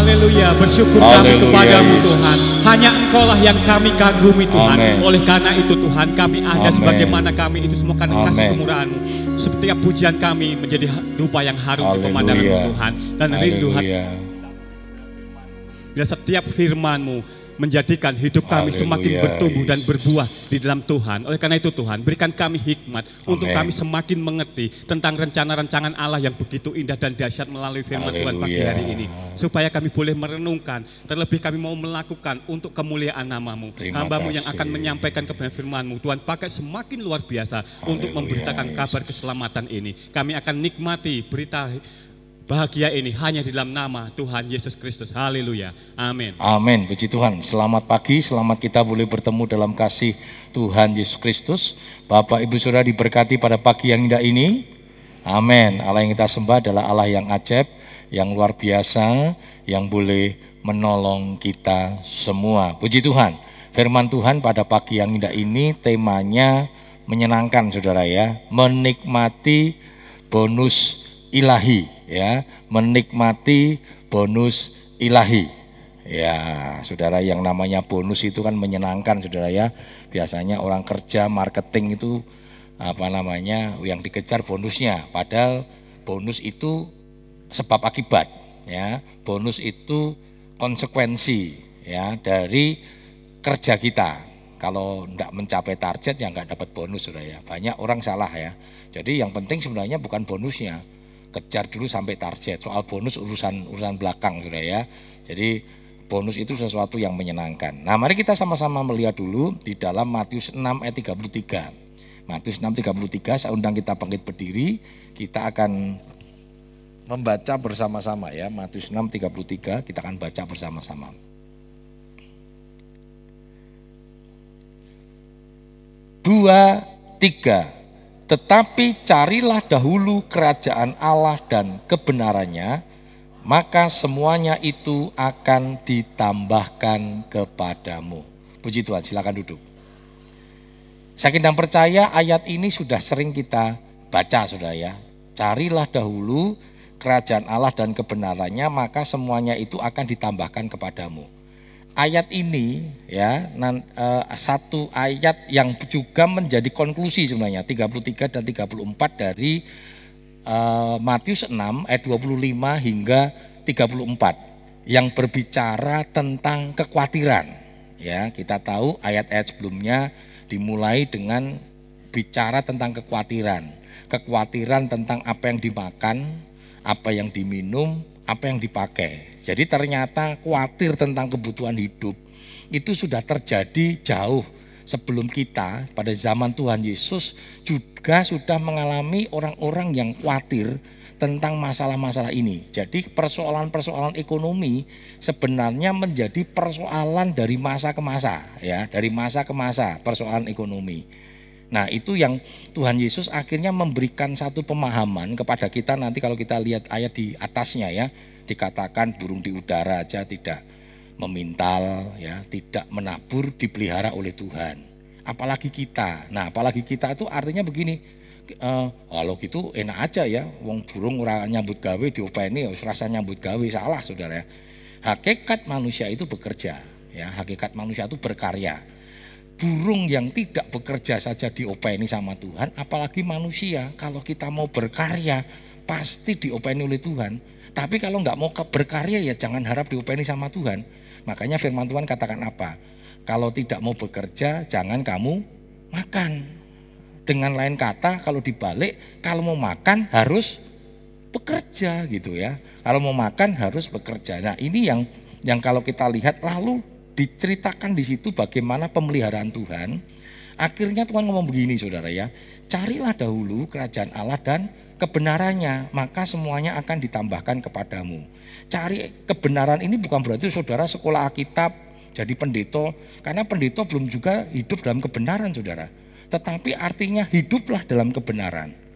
Haleluya, bersyukur kami Haleluya, kepadamu Yesus. Tuhan. Hanya Engkaulah yang kami kagumi Tuhan. Amin. Oleh karena itu Tuhan, kami ada Amin. sebagaimana kami itu semua karena kasih Amin. kemurahan-Mu. Setiap pujian kami menjadi dupa yang harum di Haleluya. pemandangan Tuhan. Dan rindu hati Haleluya. dan setiap firman-Mu menjadikan hidup kami semakin Haleluya, bertumbuh dan Yesus. berbuah di dalam Tuhan. Oleh karena itu Tuhan, berikan kami hikmat untuk Amin. kami semakin mengerti tentang rencana-rancangan Allah yang begitu indah dan dahsyat melalui firman Tuhan pagi Haleluya. hari ini. Supaya kami boleh merenungkan, terlebih kami mau melakukan untuk kemuliaan namamu. Terima Hambamu yang kasih. akan menyampaikan kebenaran firman-Mu. Tuhan pakai semakin luar biasa untuk Haleluya, memberitakan Yesus. kabar keselamatan ini. Kami akan nikmati berita bahagia ini hanya di dalam nama Tuhan Yesus Kristus. Haleluya. Amin. Amin, puji Tuhan. Selamat pagi, selamat kita boleh bertemu dalam kasih Tuhan Yesus Kristus. Bapak Ibu Saudara diberkati pada pagi yang indah ini. Amin. Allah yang kita sembah adalah Allah yang ajaib, yang luar biasa, yang boleh menolong kita semua. Puji Tuhan. Firman Tuhan pada pagi yang indah ini temanya menyenangkan Saudara ya, menikmati bonus ilahi ya, menikmati bonus ilahi. Ya, saudara yang namanya bonus itu kan menyenangkan saudara ya. Biasanya orang kerja marketing itu apa namanya yang dikejar bonusnya. Padahal bonus itu sebab akibat ya. Bonus itu konsekuensi ya dari kerja kita. Kalau tidak mencapai target ya nggak dapat bonus saudara ya. Banyak orang salah ya. Jadi yang penting sebenarnya bukan bonusnya, kejar dulu sampai target. Soal bonus urusan urusan belakang sudah ya. Jadi bonus itu sesuatu yang menyenangkan. Nah, mari kita sama-sama melihat dulu di dalam Matius 6 ayat 33. Matius 6 33 saya undang kita bangkit berdiri, kita akan membaca bersama-sama ya. Matius 6 33 kita akan baca bersama-sama. Dua, tiga. Tetapi carilah dahulu kerajaan Allah dan kebenarannya, maka semuanya itu akan ditambahkan kepadamu. Puji Tuhan, silakan duduk. Saya dan percaya ayat ini sudah sering kita baca sudah ya. Carilah dahulu kerajaan Allah dan kebenarannya, maka semuanya itu akan ditambahkan kepadamu. Ayat ini ya eh, satu ayat yang juga menjadi konklusi sebenarnya 33 dan 34 dari eh, Matius 6 ayat 25 hingga 34 yang berbicara tentang kekhawatiran. Ya, kita tahu ayat-ayat sebelumnya dimulai dengan bicara tentang kekhawatiran. Kekhawatiran tentang apa yang dimakan, apa yang diminum, apa yang dipakai. Jadi ternyata khawatir tentang kebutuhan hidup itu sudah terjadi jauh sebelum kita pada zaman Tuhan Yesus juga sudah mengalami orang-orang yang khawatir tentang masalah-masalah ini. Jadi persoalan-persoalan ekonomi sebenarnya menjadi persoalan dari masa ke masa ya, dari masa ke masa persoalan ekonomi. Nah, itu yang Tuhan Yesus akhirnya memberikan satu pemahaman kepada kita nanti kalau kita lihat ayat di atasnya ya, dikatakan burung di udara aja tidak memintal ya, tidak menabur dipelihara oleh Tuhan. Apalagi kita. Nah, apalagi kita itu artinya begini, eh kalau gitu enak aja ya, wong burung ora nyambut gawe diopeni wis rasa nyambut gawe salah Saudara ya. Hakikat manusia itu bekerja ya, hakikat manusia itu berkarya. Burung yang tidak bekerja saja diopeni sama Tuhan, apalagi manusia kalau kita mau berkarya pasti diopeni oleh Tuhan. Tapi kalau nggak mau berkarya ya jangan harap diopeni sama Tuhan. Makanya firman Tuhan katakan apa? Kalau tidak mau bekerja jangan kamu makan. Dengan lain kata kalau dibalik kalau mau makan harus bekerja gitu ya. Kalau mau makan harus bekerja. Nah, ini yang yang kalau kita lihat lalu diceritakan di situ bagaimana pemeliharaan Tuhan. Akhirnya Tuhan ngomong begini Saudara ya. Carilah dahulu kerajaan Allah dan kebenarannya, maka semuanya akan ditambahkan kepadamu. Cari kebenaran ini bukan berarti Saudara sekolah Alkitab jadi pendeta karena pendeta belum juga hidup dalam kebenaran Saudara. Tetapi artinya hiduplah dalam kebenaran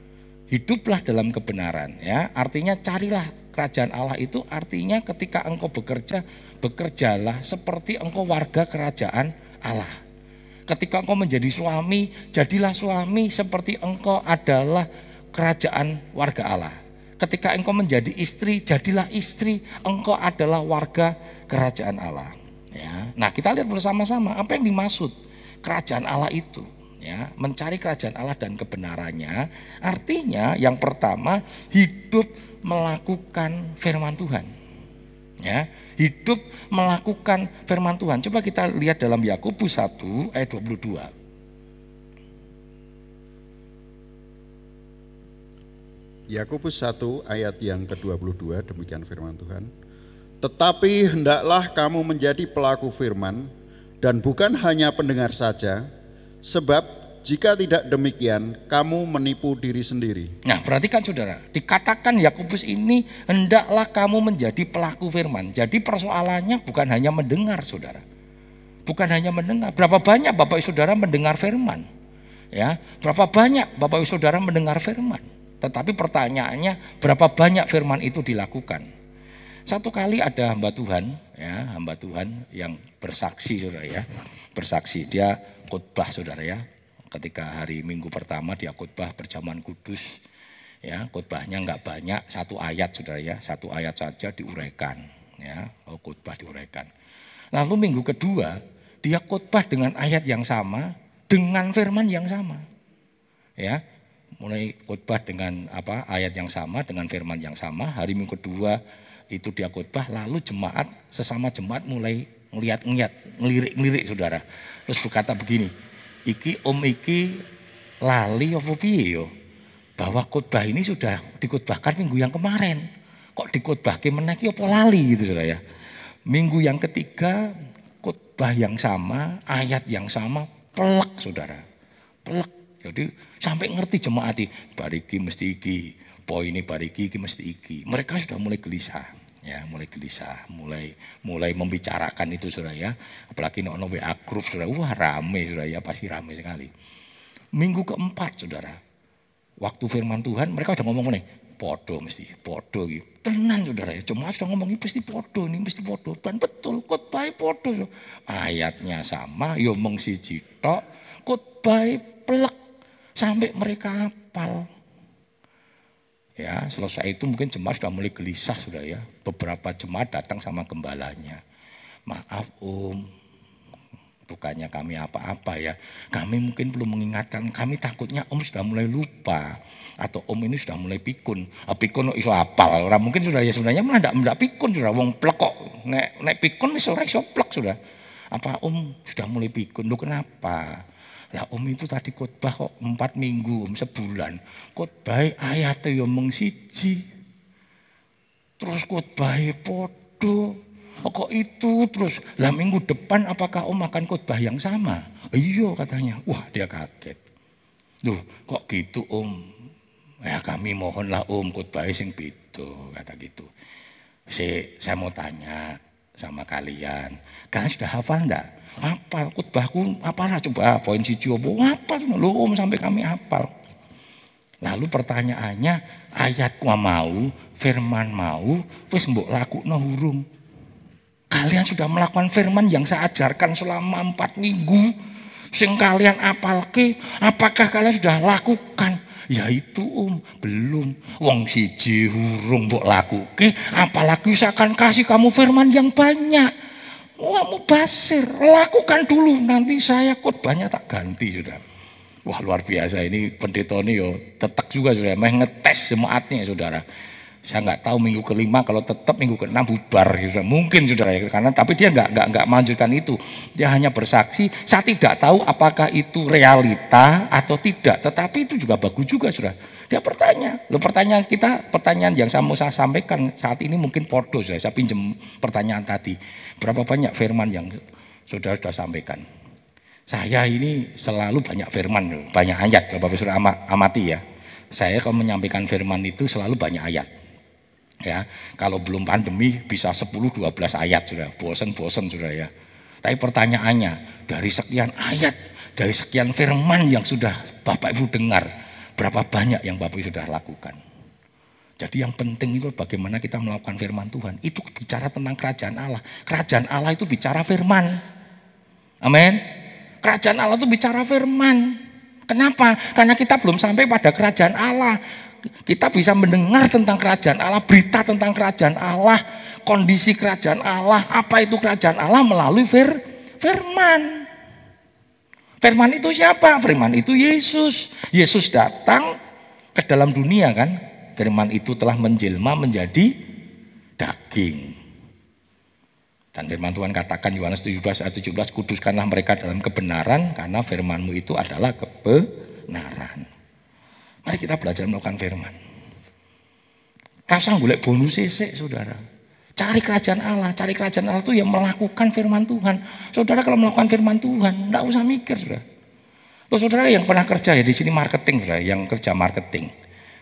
hiduplah dalam kebenaran ya artinya carilah kerajaan Allah itu artinya ketika engkau bekerja bekerjalah seperti engkau warga kerajaan Allah ketika engkau menjadi suami jadilah suami seperti engkau adalah kerajaan warga Allah Ketika engkau menjadi istri, jadilah istri. Engkau adalah warga kerajaan Allah. Ya. Nah kita lihat bersama-sama apa yang dimaksud kerajaan Allah itu. Ya, mencari kerajaan Allah dan kebenarannya artinya yang pertama hidup melakukan firman Tuhan. Ya, hidup melakukan firman Tuhan. Coba kita lihat dalam Yakobus 1 ayat 22. Yakobus 1 ayat yang ke-22 demikian firman Tuhan. Tetapi hendaklah kamu menjadi pelaku firman dan bukan hanya pendengar saja, sebab jika tidak demikian, kamu menipu diri sendiri. Nah, perhatikan saudara, dikatakan Yakobus ini hendaklah kamu menjadi pelaku firman. Jadi persoalannya bukan hanya mendengar, saudara. Bukan hanya mendengar. Berapa banyak Bapak Ibu Saudara mendengar firman? Ya, berapa banyak Bapak Ibu Saudara mendengar firman? Tetapi pertanyaannya, berapa banyak firman itu dilakukan? Satu kali ada hamba Tuhan, ya, hamba Tuhan yang bersaksi, saudara ya, bersaksi. Dia khotbah, saudara ya. Ketika hari Minggu pertama dia khotbah berjaman kudus, ya, khotbahnya nggak banyak, satu ayat, saudara ya, satu ayat saja diuraikan, ya, oh, khotbah diuraikan. Lalu minggu kedua dia khotbah dengan ayat yang sama, dengan firman yang sama, ya. Mulai khotbah dengan apa ayat yang sama dengan firman yang sama. Hari minggu kedua itu dia khotbah lalu jemaat sesama jemaat mulai ngeliat-ngeliat ngelirik-ngelirik saudara. Terus berkata begini iki om iki lali apa piye yo? Bahwa khotbah ini sudah dikhotbahkan minggu yang kemarin. Kok dikhotbahke meneh apa lali gitu saudara ya? Minggu yang ketiga khotbah yang sama ayat yang sama pelak saudara. Pelak jadi sampai ngerti jemaat bariki mesti iki, poinnya bariki iki mesti iki. Mereka sudah mulai gelisah, ya mulai gelisah, mulai mulai membicarakan itu sudah ya. Apalagi nono WA grup sudah, wah rame sudah ya, pasti rame sekali. Minggu keempat saudara, waktu firman Tuhan mereka udah ngomong nih, podo mesti, podo gitu. Tenan saudara ya, cuma sudah ngomong ini pasti podo nih, mesti podo. Dan betul, khotbah podo. Ayatnya sama, yo mong si tok, khotbah pelek Sampai mereka hafal. Ya, selesai itu mungkin jemaat sudah mulai gelisah sudah ya. Beberapa jemaat datang sama gembalanya. Maaf om, bukannya kami apa-apa ya. Kami mungkin belum mengingatkan, kami takutnya om sudah mulai lupa. Atau om ini sudah mulai pikun. Ah, pikun iso apal. Orang mungkin sudah ya sebenarnya malah tidak pikun sudah. Wong plek kok. Nek, nek pikun iso iso plek sudah. Apa om sudah mulai pikun? Lu kenapa? Lah om itu tadi khotbah kok empat minggu, om sebulan. Khotbah ayat ya meng siji. Terus khotbah podo. Oh, kok itu terus lah minggu depan apakah om akan khotbah yang sama? Iya katanya. Wah dia kaget. Duh kok gitu om? Ya kami mohonlah om khotbah sing beda kata gitu. Si, saya mau tanya sama kalian. Kalian sudah hafal enggak? Hafal khutbahku apalah coba poin si apa? Hafal lu om sampai kami hafal. Lalu pertanyaannya ayat ku mau, firman mau, wis mbok no hurung. Kalian sudah melakukan firman yang saya ajarkan selama empat minggu. Sing kalian apalke, apakah kalian sudah lakukan? Ya itu om, belum. Wong siji hurung mbok lakuke, apalagi saya akan kasih kamu firman yang banyak. Wah basir, lakukan dulu nanti saya banyak tak ganti sudah. Wah luar biasa ini pendeta ini yo tetap juga sudah, meh ngetes jemaatnya saudara. Saya nggak tahu minggu kelima kalau tetap minggu keenam bubar gitu. Mungkin sudah ya karena tapi dia nggak nggak nggak melanjutkan itu. Dia hanya bersaksi. Saya tidak tahu apakah itu realita atau tidak. Tetapi itu juga bagus juga sudah. Dia bertanya. Lo pertanyaan kita pertanyaan yang saya mau saya sampaikan saat ini mungkin podo saya. Saya pinjam pertanyaan tadi. Berapa banyak firman yang saudara sudah sampaikan? Saya ini selalu banyak firman, banyak ayat. Kalau Bapak sudah amati ya. Saya kalau menyampaikan firman itu selalu banyak ayat. Ya, kalau belum pandemi bisa 10 12 ayat sudah. Bosen-bosen sudah ya. Tapi pertanyaannya, dari sekian ayat, dari sekian firman yang sudah Bapak Ibu dengar, berapa banyak yang Bapak Ibu sudah lakukan? Jadi yang penting itu bagaimana kita melakukan firman Tuhan. Itu bicara tentang kerajaan Allah. Kerajaan Allah itu bicara firman. Amin. Kerajaan Allah itu bicara firman. Kenapa? Karena kita belum sampai pada kerajaan Allah. Kita bisa mendengar tentang kerajaan Allah, berita tentang kerajaan Allah, kondisi kerajaan Allah, apa itu kerajaan Allah melalui fir, firman. Firman itu siapa? Firman itu Yesus. Yesus datang ke dalam dunia kan. Firman itu telah menjelma menjadi daging. Dan firman Tuhan katakan Yohanes 17 ayat 17, kuduskanlah mereka dalam kebenaran karena firmanmu itu adalah kebenaran. Mari kita belajar melakukan firman. Rasa golek bonus sih, saudara. Cari kerajaan Allah, cari kerajaan Allah itu yang melakukan firman Tuhan. Saudara kalau melakukan firman Tuhan, enggak usah mikir, saudara. Loh, saudara yang pernah kerja ya di sini marketing, saudara, yang kerja marketing.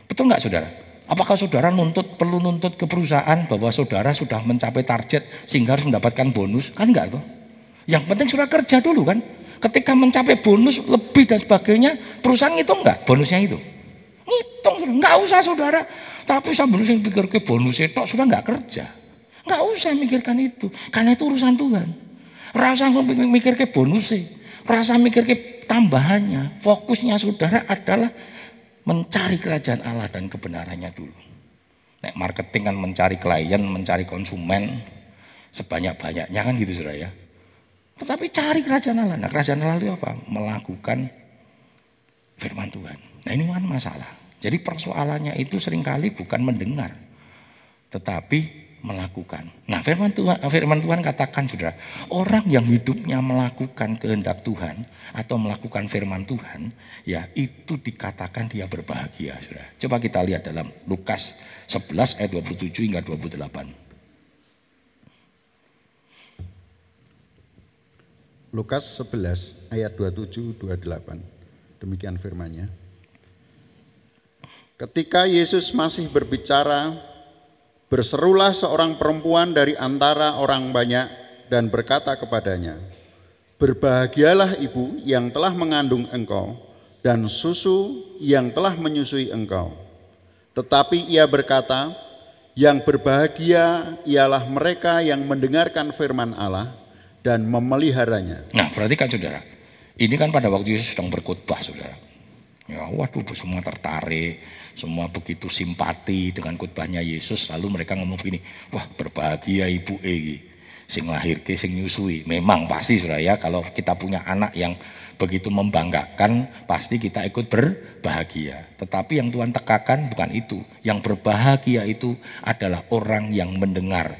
Betul nggak saudara? Apakah saudara nuntut perlu nuntut ke perusahaan bahwa saudara sudah mencapai target sehingga harus mendapatkan bonus? Kan enggak tuh. Yang penting sudah kerja dulu kan. Ketika mencapai bonus lebih dan sebagainya, perusahaan itu enggak bonusnya itu. Ngitung sudah, enggak usah saudara. Tapi sambil yang pikir ke bonus itu sudah enggak kerja. Enggak usah mikirkan itu. Karena itu urusan Tuhan. Rasa mikir ke bonus. Rasa mikir ke tambahannya. Fokusnya saudara adalah mencari kerajaan Allah dan kebenarannya dulu. Nek marketing kan mencari klien, mencari konsumen sebanyak-banyaknya kan gitu saudara ya. Tetapi cari kerajaan Allah. Nah kerajaan Allah itu apa? Melakukan firman Tuhan. Nah ini kan masalah. Jadi persoalannya itu sering kali bukan mendengar. Tetapi melakukan. Nah, firman Tuhan, firman Tuhan katakan Saudara, orang yang hidupnya melakukan kehendak Tuhan atau melakukan firman Tuhan, ya itu dikatakan dia berbahagia, Saudara. Coba kita lihat dalam Lukas 11 ayat 27 hingga 28. Lukas 11 ayat 27 28. Demikian firman-Nya. Ketika Yesus masih berbicara Berserulah seorang perempuan dari antara orang banyak dan berkata kepadanya, Berbahagialah ibu yang telah mengandung engkau dan susu yang telah menyusui engkau. Tetapi ia berkata, yang berbahagia ialah mereka yang mendengarkan firman Allah dan memeliharanya. Nah, perhatikan saudara, ini kan pada waktu Yesus sedang berkhotbah saudara. Ya, waduh semua tertarik, semua begitu simpati dengan khotbahnya Yesus. Lalu mereka ngomong begini wah berbahagia ibu E sing lahir ke sing nyusui. Memang pasti saudara ya kalau kita punya anak yang begitu membanggakan pasti kita ikut berbahagia. Tetapi yang Tuhan tekankan bukan itu. Yang berbahagia itu adalah orang yang mendengar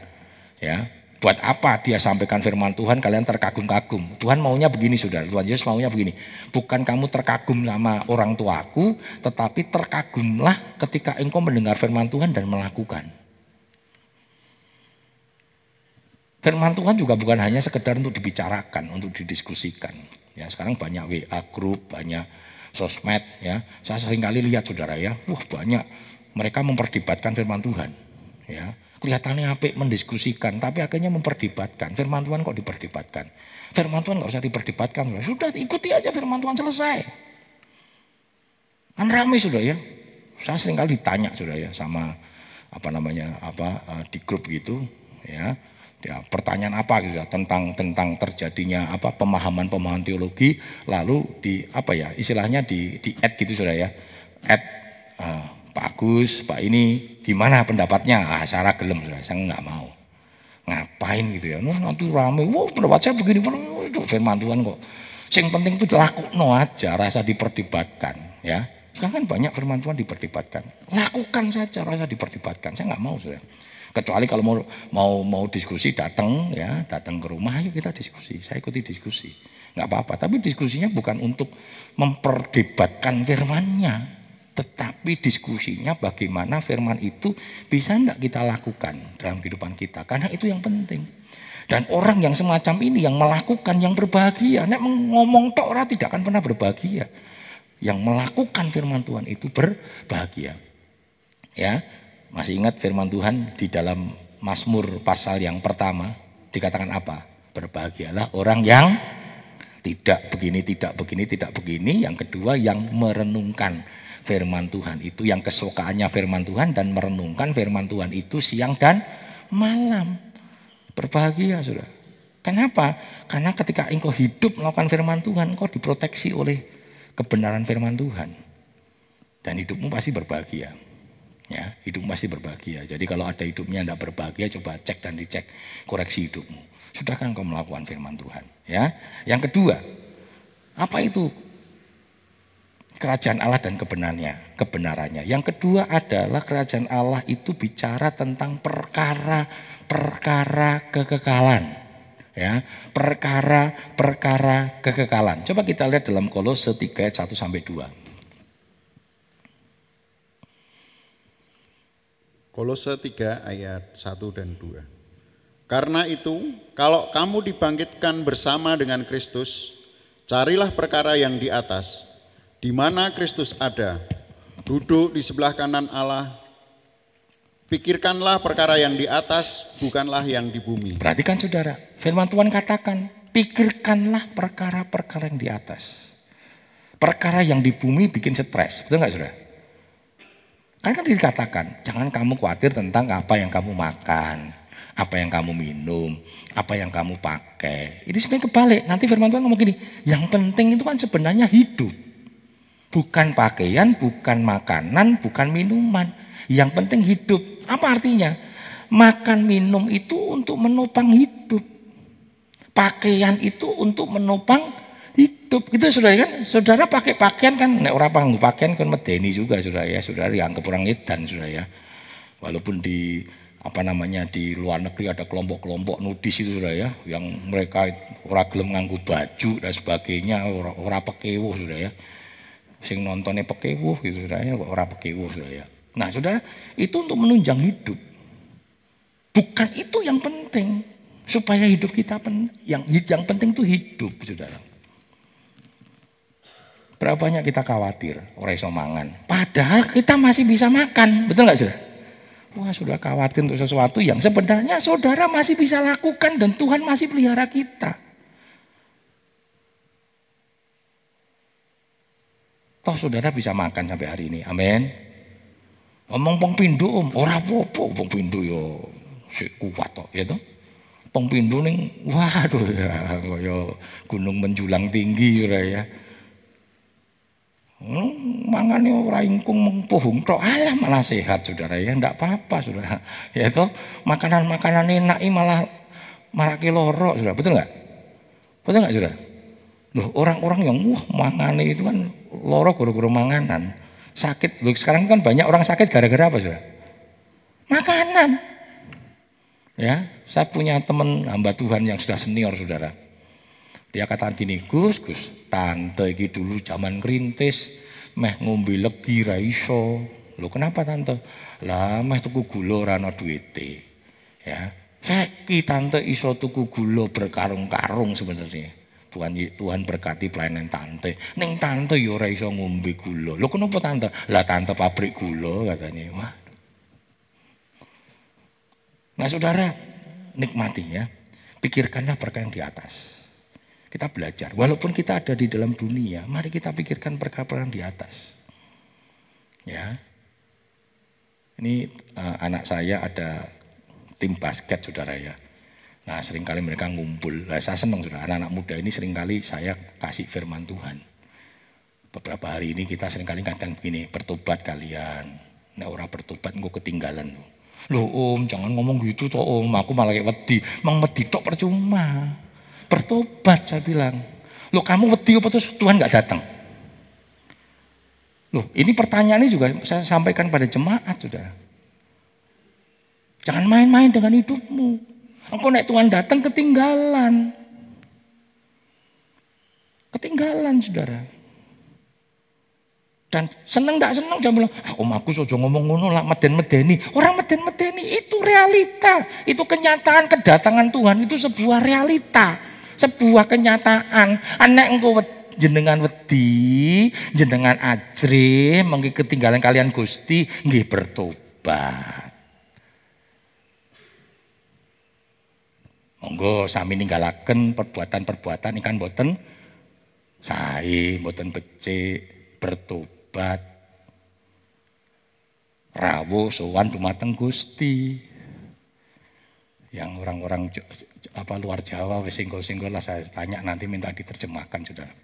ya Buat apa dia sampaikan firman Tuhan kalian terkagum-kagum. Tuhan maunya begini saudara. Tuhan Yesus maunya begini. Bukan kamu terkagum sama orang tuaku. Tetapi terkagumlah ketika engkau mendengar firman Tuhan dan melakukan. Firman Tuhan juga bukan hanya sekedar untuk dibicarakan, untuk didiskusikan. Ya, sekarang banyak WA group, banyak sosmed ya. Saya sering kali lihat saudara ya, wah banyak mereka memperdebatkan firman Tuhan. Ya, kelihatannya apik mendiskusikan, tapi akhirnya memperdebatkan. Firman Tuhan kok diperdebatkan? Firman Tuhan nggak usah diperdebatkan. Sudah ikuti aja firman Tuhan selesai. Kan ramai sudah ya. Saya sering kali ditanya sudah ya sama apa namanya apa eh, di grup gitu ya. Ya, pertanyaan apa gitu ya tentang tentang terjadinya apa pemahaman-pemahaman teologi lalu di apa ya istilahnya di di add gitu sudah ya add uh, Pak Agus, Pak ini gimana pendapatnya? Ah, saya gelem, saya nggak mau. Ngapain gitu ya? Nah, nanti rame, wah pendapat saya begini, itu firman Tuhan kok. Yang penting itu laku no aja, rasa diperdebatkan, ya. Sekarang kan banyak firman Tuhan diperdebatkan. Lakukan saja rasa diperdebatkan. Saya nggak mau sudah. Kecuali kalau mau mau mau diskusi datang ya, datang ke rumah ayo kita diskusi. Saya ikuti diskusi. Nggak apa-apa, tapi diskusinya bukan untuk memperdebatkan firmannya, tetapi diskusinya bagaimana firman itu bisa tidak kita lakukan dalam kehidupan kita. Karena itu yang penting. Dan orang yang semacam ini yang melakukan yang berbahagia. Nek ngomong tok orang tidak akan pernah berbahagia. Yang melakukan firman Tuhan itu berbahagia. Ya, masih ingat firman Tuhan di dalam Mazmur pasal yang pertama dikatakan apa? Berbahagialah orang yang tidak begini, tidak begini, tidak begini. Yang kedua yang merenungkan firman Tuhan itu yang kesukaannya firman Tuhan dan merenungkan firman Tuhan itu siang dan malam. Berbahagia sudah. Kenapa? Karena ketika engkau hidup melakukan firman Tuhan, engkau diproteksi oleh kebenaran firman Tuhan. Dan hidupmu pasti berbahagia. Ya, hidup pasti berbahagia. Jadi kalau ada hidupnya tidak berbahagia, coba cek dan dicek koreksi hidupmu. Sudahkah engkau melakukan firman Tuhan? Ya. Yang kedua, apa itu kerajaan Allah dan kebenarannya? Kebenarannya. Yang kedua adalah kerajaan Allah itu bicara tentang perkara-perkara kekekalan ya perkara-perkara kekekalan. Coba kita lihat dalam Kolose 3 ayat 1 sampai 2. Kolose 3 ayat 1 dan 2. Karena itu, kalau kamu dibangkitkan bersama dengan Kristus, carilah perkara yang di atas, di mana Kristus ada, duduk di sebelah kanan Allah. Pikirkanlah perkara yang di atas, bukanlah yang di bumi. Perhatikan saudara, firman Tuhan katakan, pikirkanlah perkara-perkara yang di atas. Perkara yang di bumi bikin stres, betul nggak saudara? Kan kan dikatakan, jangan kamu khawatir tentang apa yang kamu makan, apa yang kamu minum, apa yang kamu pakai. Ini sebenarnya kebalik. Nanti firman Tuhan ngomong gini, yang penting itu kan sebenarnya hidup. Bukan pakaian, bukan makanan, bukan minuman. Yang penting hidup. Apa artinya? Makan minum itu untuk menopang hidup. Pakaian itu untuk menopang hidup gitu saudara kan saudara pakai pakaian kan nek orang panggung pakaian kan medeni juga saudara ya saudara yang kurang edan saudara ya walaupun di apa namanya di luar negeri ada kelompok-kelompok nudis itu saudara ya yang mereka orang gelem nganggu baju dan sebagainya orang orang pekewuh saudara ya sing nontonnya pekewuh gitu saudara ya orang pekewuh saudara ya nah saudara itu untuk menunjang hidup bukan itu yang penting supaya hidup kita pen, yang yang penting itu hidup saudara Berapa banyak kita khawatir orang iso mangan. Padahal kita masih bisa makan. Betul nggak saudara? Wah sudah khawatir untuk sesuatu yang sebenarnya saudara masih bisa lakukan dan Tuhan masih pelihara kita. Toh saudara bisa makan sampai hari ini. Amin. Ngomong pong pindu om, ora popo pong pindu yo si kuat toh, ya toh. Pong pindu ning waduh ya kaya gunung menjulang tinggi ya. Hmm, mangane ora ingkung mengpuhung tok alah malah sehat saudara ya ndak apa-apa saudara ya itu makanan-makanan enak malah marake loro saudara betul nggak betul nggak saudara loh orang-orang yang wah mangane itu kan loro guru-guru manganan sakit loh sekarang kan banyak orang sakit gara-gara apa saudara makanan ya saya punya teman hamba Tuhan yang sudah senior saudara dia katakan gini, Gus, Gus, tante iki dulu zaman kerintis, meh ngombe legi ra iso. Lho kenapa tante? Lah meh tuku gula ora ana duwite. Ya. Saiki tante iso tuku gula berkarung-karung sebenarnya. Tuhan Tuhan berkati pelayanan tante. Neng tante yo ora iso ngombe gula. Lho kenapa tante? Lah tante pabrik gula katanya. Wah. Nah saudara, nikmati ya. Pikirkanlah perkara yang di atas. Kita belajar. Walaupun kita ada di dalam dunia, mari kita pikirkan perkara di atas. Ya. Ini uh, anak saya ada tim basket saudara ya. Nah sering kali mereka ngumpul. Nah, saya senang saudara, anak-anak muda ini sering kali saya kasih firman Tuhan. Beberapa hari ini kita sering kali katakan begini, bertobat kalian. Nah orang bertobat gue ketinggalan. Loh om, jangan ngomong gitu toh om, aku malah kayak wedi. Mang wedi tok percuma. Bertobat saya bilang. Loh kamu wedi apa terus Tuhan nggak datang? Loh ini pertanyaannya juga saya sampaikan pada jemaat sudah. Jangan main-main dengan hidupmu. Engkau naik Tuhan datang ketinggalan. Ketinggalan saudara. Dan seneng tidak seneng jangan bilang, ah, om aku sojo ngomong ngono lah meden medeni. Orang meden medeni itu realita, itu kenyataan kedatangan Tuhan itu sebuah realita sebuah kenyataan anak engkau jenengan wedi jenengan ajre mengki ketinggalan kalian Gusti nggih bertobat monggo sami ninggalaken perbuatan-perbuatan ikan boten sae boten becik bertobat rawuh sowan dumateng Gusti yang orang-orang apa luar Jawa singgol-singgol lah saya tanya nanti minta diterjemahkan saudara.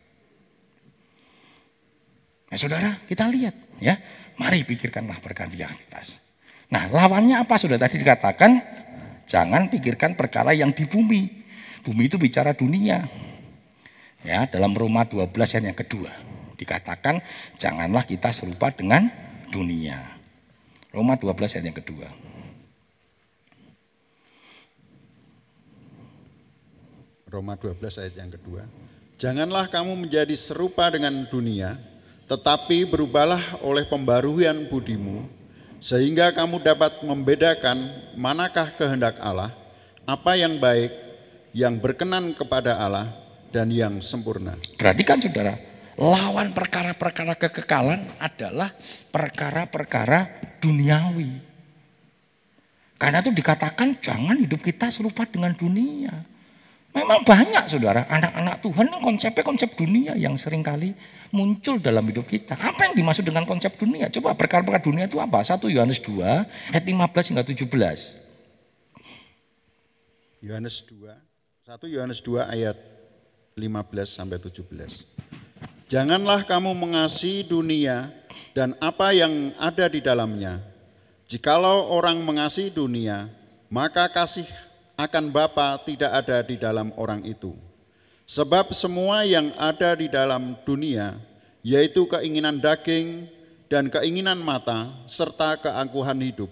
Nah saudara kita lihat ya, mari pikirkanlah perkara di atas. Nah, lawannya apa? Sudah tadi dikatakan, jangan pikirkan perkara yang di bumi. Bumi itu bicara dunia. Ya, dalam Roma 12 ayat yang kedua dikatakan janganlah kita serupa dengan dunia. Roma 12 ayat yang kedua. Roma 12 ayat yang kedua. Janganlah kamu menjadi serupa dengan dunia, tetapi berubahlah oleh pembaruan budimu, sehingga kamu dapat membedakan manakah kehendak Allah, apa yang baik, yang berkenan kepada Allah, dan yang sempurna. Perhatikan saudara, lawan perkara-perkara kekekalan adalah perkara-perkara duniawi. Karena itu dikatakan jangan hidup kita serupa dengan dunia. Memang banyak saudara, anak-anak Tuhan yang konsepnya konsep dunia yang sering kali muncul dalam hidup kita. Apa yang dimaksud dengan konsep dunia? Coba perkara-perkara dunia itu apa? 1 Yohanes 2 ayat 15 hingga 17. Yohanes 2, 1 Yohanes 2 ayat 15 sampai 17. Janganlah kamu mengasihi dunia dan apa yang ada di dalamnya. Jikalau orang mengasihi dunia, maka kasih akan Bapa tidak ada di dalam orang itu. Sebab semua yang ada di dalam dunia, yaitu keinginan daging dan keinginan mata, serta keangkuhan hidup,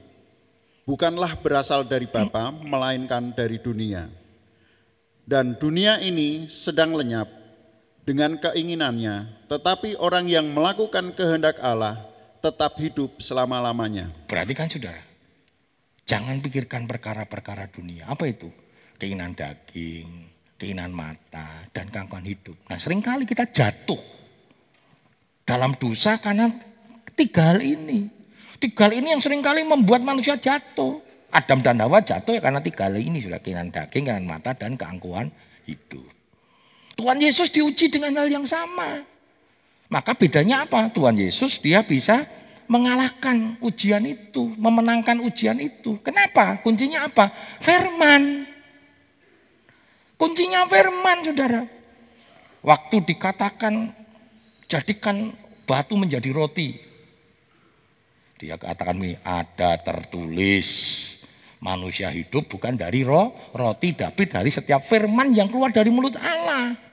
bukanlah berasal dari Bapa, melainkan dari dunia. Dan dunia ini sedang lenyap dengan keinginannya, tetapi orang yang melakukan kehendak Allah tetap hidup selama-lamanya. Perhatikan saudara, Jangan pikirkan perkara-perkara dunia. Apa itu? Keinginan daging, keinginan mata, dan gangguan hidup. Nah sering kali kita jatuh dalam dosa karena tiga hal ini. Tiga hal ini yang sering kali membuat manusia jatuh. Adam dan Hawa jatuh ya karena tiga hal ini sudah keinginan daging, keinginan mata, dan keangkuhan hidup. Tuhan Yesus diuji dengan hal yang sama. Maka bedanya apa? Tuhan Yesus dia bisa mengalahkan ujian itu, memenangkan ujian itu. Kenapa? Kuncinya apa? Firman. Kuncinya firman, saudara. Waktu dikatakan jadikan batu menjadi roti. Dia katakan ini ada tertulis manusia hidup bukan dari roh, roti tapi dari setiap firman yang keluar dari mulut Allah.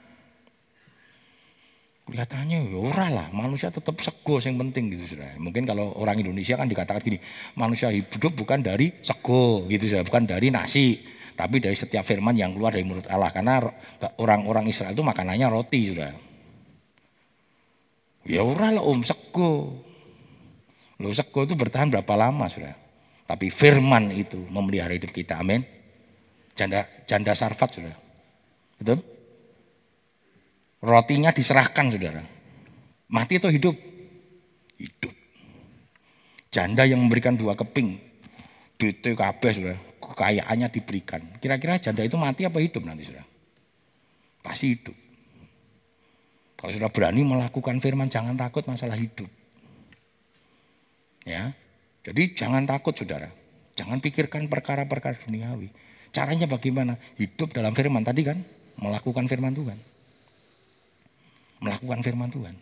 Kelihatannya ya ora lah, manusia tetap sego yang penting gitu sudah. Mungkin kalau orang Indonesia kan dikatakan gini, manusia hidup bukan dari sego gitu sudah, bukan dari nasi, tapi dari setiap firman yang keluar dari mulut Allah. Karena orang-orang Israel itu makanannya roti sudah. Ya ora lah om sego. Lo sego itu bertahan berapa lama sudah. Tapi firman itu memelihara hidup kita, amin. Janda janda sarfat sudah. Betul? Rotinya diserahkan saudara. Mati atau hidup? Hidup. Janda yang memberikan dua keping. BTKB saudara. Kekayaannya diberikan. Kira-kira janda itu mati apa hidup nanti saudara? Pasti hidup. Kalau sudah berani melakukan firman jangan takut masalah hidup. Ya. Jadi jangan takut saudara. Jangan pikirkan perkara-perkara duniawi. Caranya bagaimana? Hidup dalam firman tadi kan. Melakukan firman Tuhan melakukan firman Tuhan.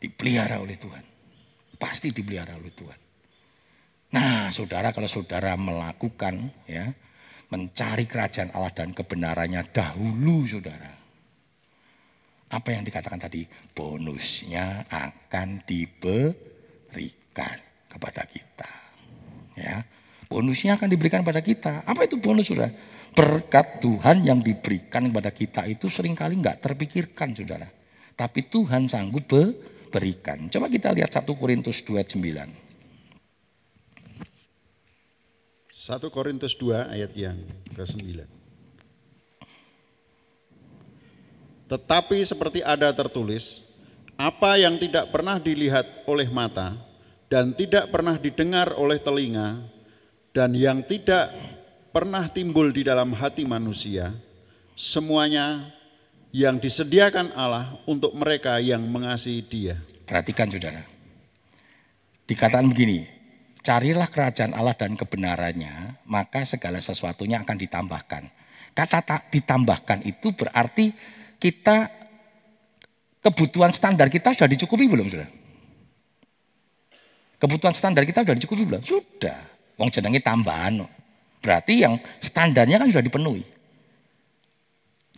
Dipelihara oleh Tuhan. Pasti dipelihara oleh Tuhan. Nah, saudara kalau saudara melakukan ya, mencari kerajaan Allah dan kebenarannya dahulu saudara. Apa yang dikatakan tadi? Bonusnya akan diberikan kepada kita. Ya. Bonusnya akan diberikan kepada kita. Apa itu bonus saudara? Berkat Tuhan yang diberikan kepada kita itu sering kali nggak terpikirkan saudara. Tapi Tuhan sanggup berikan. Coba kita lihat 1 Korintus 2 9. 1 Korintus 2 ayat yang ke-9. Tetapi seperti ada tertulis, apa yang tidak pernah dilihat oleh mata dan tidak pernah didengar oleh telinga dan yang tidak pernah timbul di dalam hati manusia, semuanya yang disediakan Allah untuk mereka yang mengasihi Dia. Perhatikan saudara. Dikatakan begini, carilah kerajaan Allah dan kebenarannya, maka segala sesuatunya akan ditambahkan. Kata tak ditambahkan itu berarti kita kebutuhan standar kita sudah dicukupi belum saudara? Kebutuhan standar kita sudah dicukupi belum? Sudah. Wong jenenge tambahan. Berarti yang standarnya kan sudah dipenuhi.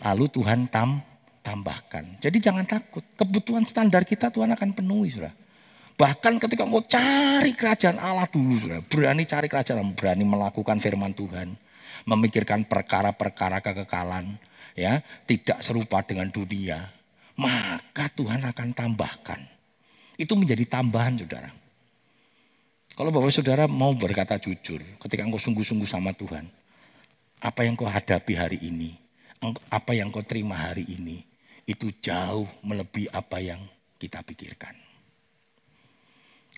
Lalu Tuhan tam, tambahkan. Jadi jangan takut. Kebutuhan standar kita Tuhan akan penuhi sudah. Bahkan ketika engkau cari kerajaan Allah dulu sudah. Berani cari kerajaan, berani melakukan firman Tuhan. Memikirkan perkara-perkara kekekalan. ya Tidak serupa dengan dunia. Maka Tuhan akan tambahkan. Itu menjadi tambahan saudara. Kalau Bapak Saudara mau berkata jujur, ketika engkau sungguh-sungguh sama Tuhan, apa yang kau hadapi hari ini, apa yang kau terima hari ini, itu jauh melebihi apa yang kita pikirkan.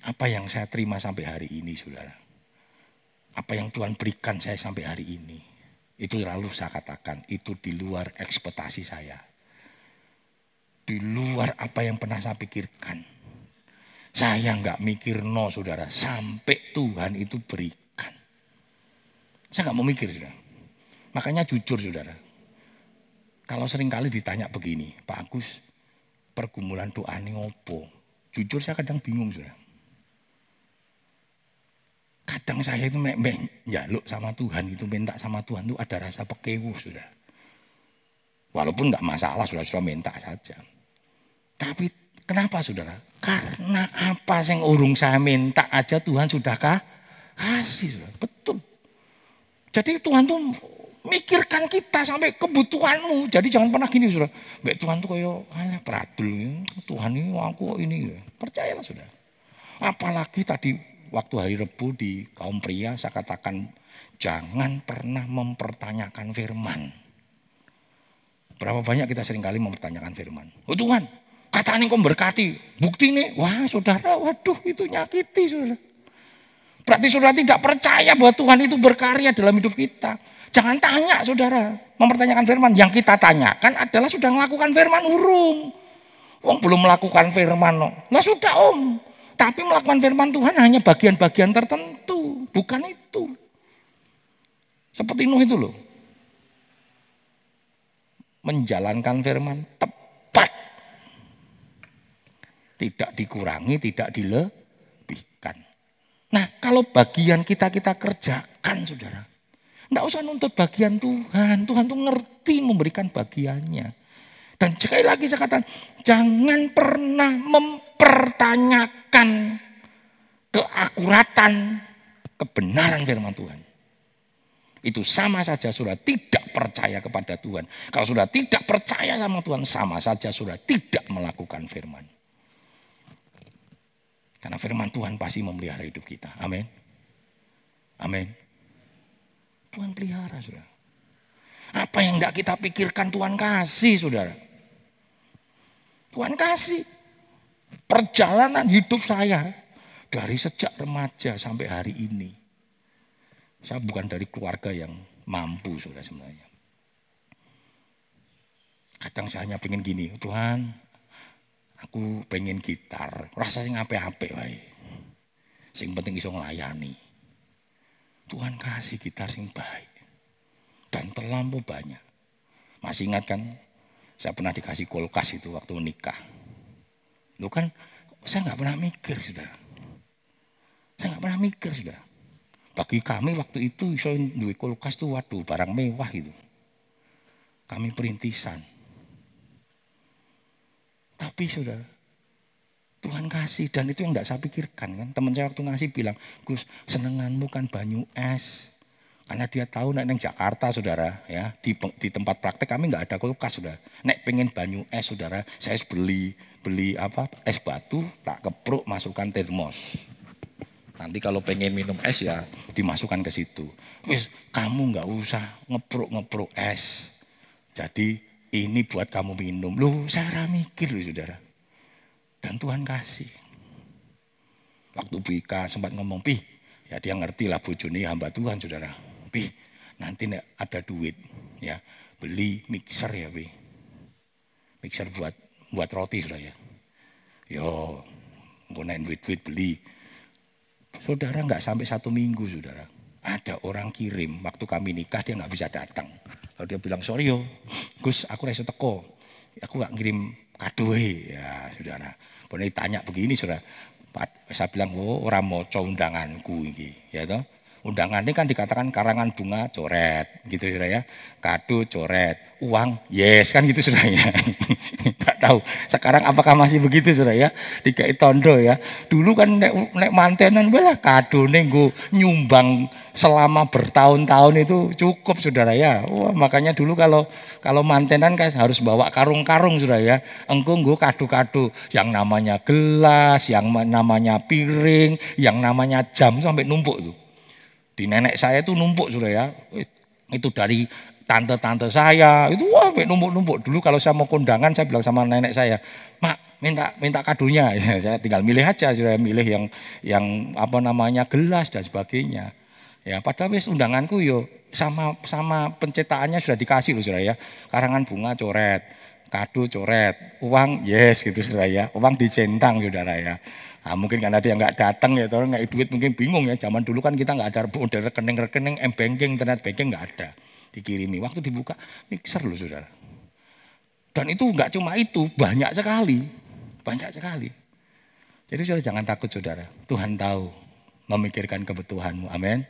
Apa yang saya terima sampai hari ini, saudara? Apa yang Tuhan berikan saya sampai hari ini, itu lalu saya katakan, itu di luar ekspektasi saya. Di luar apa yang pernah saya pikirkan saya nggak mikir no saudara, sampai Tuhan itu berikan. Saya nggak mau mikir saudara. Makanya jujur saudara. Kalau sering kali ditanya begini, Pak Agus, pergumulan doa ini ngopo? Jujur saya kadang bingung saudara. Kadang saya itu mek jaluk sama Tuhan itu minta sama Tuhan itu ada rasa pekewuh sudah. Walaupun nggak masalah sudah sudah minta saja. Tapi kenapa saudara? Karena apa yang urung saya minta aja Tuhan sudah kasih. Betul. Jadi Tuhan tuh mikirkan kita sampai kebutuhanmu. Jadi jangan pernah gini sudah. Mbak Tuhan tuh kayak hanya peradul. Tuhan ini aku ini. Percayalah sudah. Apalagi tadi waktu hari Rebu di kaum pria saya katakan jangan pernah mempertanyakan firman. Berapa banyak kita sering kali mempertanyakan firman. Oh Tuhan, Katanya kau berkati. Bukti nih, wah saudara, waduh itu nyakiti saudara. Berarti saudara tidak percaya bahwa Tuhan itu berkarya dalam hidup kita. Jangan tanya saudara, mempertanyakan firman. Yang kita tanyakan adalah sudah melakukan firman urung. Wong belum melakukan firman. Lah sudah om. Tapi melakukan firman Tuhan hanya bagian-bagian tertentu. Bukan itu. Seperti Nuh itu loh. Menjalankan firman tepat tidak dikurangi, tidak dilebihkan. Nah kalau bagian kita kita kerjakan saudara. Tidak usah nuntut bagian Tuhan. Tuhan tuh ngerti memberikan bagiannya. Dan sekali lagi saya katakan, jangan pernah mempertanyakan keakuratan, kebenaran firman Tuhan. Itu sama saja sudah tidak percaya kepada Tuhan. Kalau sudah tidak percaya sama Tuhan, sama saja sudah tidak melakukan firman. Karena firman Tuhan pasti memelihara hidup kita. Amin. Amin. Tuhan pelihara, saudara. Apa yang tidak kita pikirkan Tuhan kasih, saudara. Tuhan kasih. Perjalanan hidup saya dari sejak remaja sampai hari ini. Saya bukan dari keluarga yang mampu, saudara sebenarnya. Kadang saya hanya pengen gini, Tuhan Aku pengen gitar, rasanya ngape-ape wae. Sing penting iso nglayani. Tuhan kasih gitar sing baik. Dan terlampau banyak. Masih ingat kan? Saya pernah dikasih kulkas itu waktu nikah. Lu kan saya nggak pernah mikir sudah. Saya nggak pernah mikir sudah. Bagi kami waktu itu iso duit kulkas tuh waduh barang mewah itu. Kami perintisan. Tapi sudah Tuhan kasih dan itu yang tidak saya pikirkan kan. Teman saya waktu ngasih bilang, Gus senenganmu kan banyu es. Karena dia tahu nek neng Jakarta saudara ya di, di tempat praktek kami nggak ada kulkas sudah. Nek pengen banyu es saudara, saya beli beli apa es batu tak kepruk masukkan termos. Nanti kalau pengen minum es ya dimasukkan ke situ. Wis kamu nggak usah ngepruk ngepruk es. Jadi ini buat kamu minum. Loh saya mikir loh saudara. Dan Tuhan kasih. Waktu Bika sempat ngomong, Pi, ya dia ngerti lah bojone hamba Tuhan saudara. Pi, nanti ada duit ya beli mixer ya Pi. Mixer buat buat roti saudara ya. Yo, nggunain duit-duit beli. Saudara nggak sampai satu minggu saudara. Ada orang kirim waktu kami nikah dia nggak bisa datang. Lalu dia bilang, sorry yo, Gus aku rasa teko. Aku gak ngirim kado ya saudara. Boleh tanya begini saudara. Saya bilang, oh orang mau undanganku ini, ya toh. Undangan ini kan dikatakan karangan bunga coret, gitu sudah ya. Kado coret, uang yes kan gitu sudah ya. Enggak tahu. Sekarang apakah masih begitu sudah ya? Dikai tondo ya. Dulu kan nek, nek mantenan lah kado gue nyumbang selama bertahun-tahun itu cukup saudara ya. Wah, makanya dulu kalau kalau mantenan kan harus bawa karung-karung sudah ya. Engkau gue kado-kado yang namanya gelas, yang namanya piring, yang namanya jam sampai numpuk tuh. Di nenek saya itu numpuk sudah ya. Itu dari tante-tante saya. Itu wah numpuk-numpuk. Dulu kalau saya mau kondangan saya bilang sama nenek saya mak minta minta kadonya. Ya, saya tinggal milih aja sudah milih yang yang apa namanya gelas dan sebagainya. Ya pada wis undanganku yo sama sama pencetakannya sudah dikasih loh sudah ya. Karangan bunga coret kado coret uang yes gitu sudah ya. Uang dicentang saudara ya Nah, mungkin karena dia nggak datang ya, orang nggak duit mungkin bingung ya. Zaman dulu kan kita nggak ada udah rekening-rekening, m banking, internet banking nggak ada. Dikirimi, waktu dibuka mixer loh saudara. Dan itu nggak cuma itu, banyak sekali, banyak sekali. Jadi saudara jangan takut saudara, Tuhan tahu memikirkan kebutuhanmu, amin.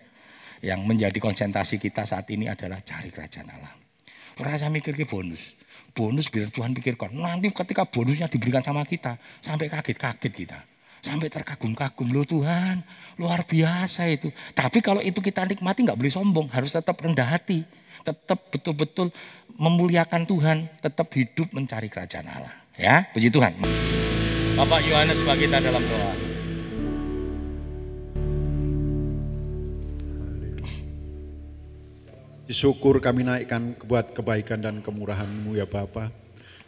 Yang menjadi konsentrasi kita saat ini adalah cari kerajaan Allah. Rasa mikir ke bonus, bonus biar Tuhan pikirkan. Nanti ketika bonusnya diberikan sama kita, sampai kaget-kaget kita. Sampai terkagum-kagum, loh Tuhan, luar biasa itu. Tapi kalau itu kita nikmati nggak boleh sombong, harus tetap rendah hati. Tetap betul-betul memuliakan Tuhan, tetap hidup mencari kerajaan Allah. Ya, puji Tuhan. Bapak Yohanes bagi kita dalam doa. Syukur kami naikkan buat kebaikan dan kemurahan-Mu ya Bapak.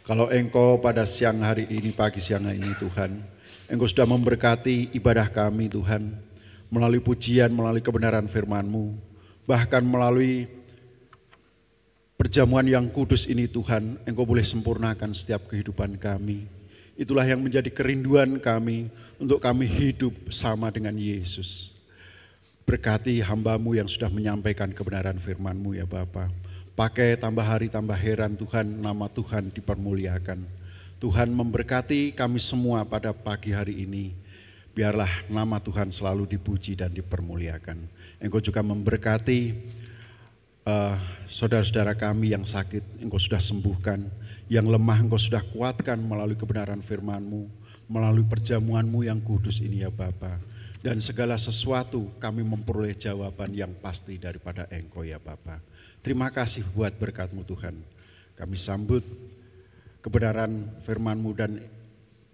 Kalau Engkau pada siang hari ini, pagi siang hari ini Tuhan, Engkau sudah memberkati ibadah kami Tuhan, melalui pujian, melalui kebenaran firman-Mu, bahkan melalui perjamuan yang kudus ini Tuhan, Engkau boleh sempurnakan setiap kehidupan kami. Itulah yang menjadi kerinduan kami untuk kami hidup sama dengan Yesus. Berkati hambamu yang sudah menyampaikan kebenaran firman-Mu ya Bapa. Pakai tambah hari tambah heran Tuhan, nama Tuhan dipermuliakan. Tuhan memberkati kami semua pada pagi hari ini. Biarlah nama Tuhan selalu dipuji dan dipermuliakan. Engkau juga memberkati uh, saudara-saudara kami yang sakit, Engkau sudah sembuhkan. Yang lemah Engkau sudah kuatkan melalui kebenaran firman-Mu, melalui perjamuan-Mu yang kudus ini ya Bapa. Dan segala sesuatu kami memperoleh jawaban yang pasti daripada Engkau ya Bapa. Terima kasih buat berkat-Mu Tuhan. Kami sambut kebenaran firman-Mu dan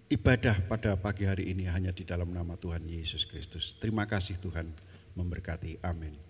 ibadah pada pagi hari ini hanya di dalam nama Tuhan Yesus Kristus. Terima kasih Tuhan memberkati. Amin.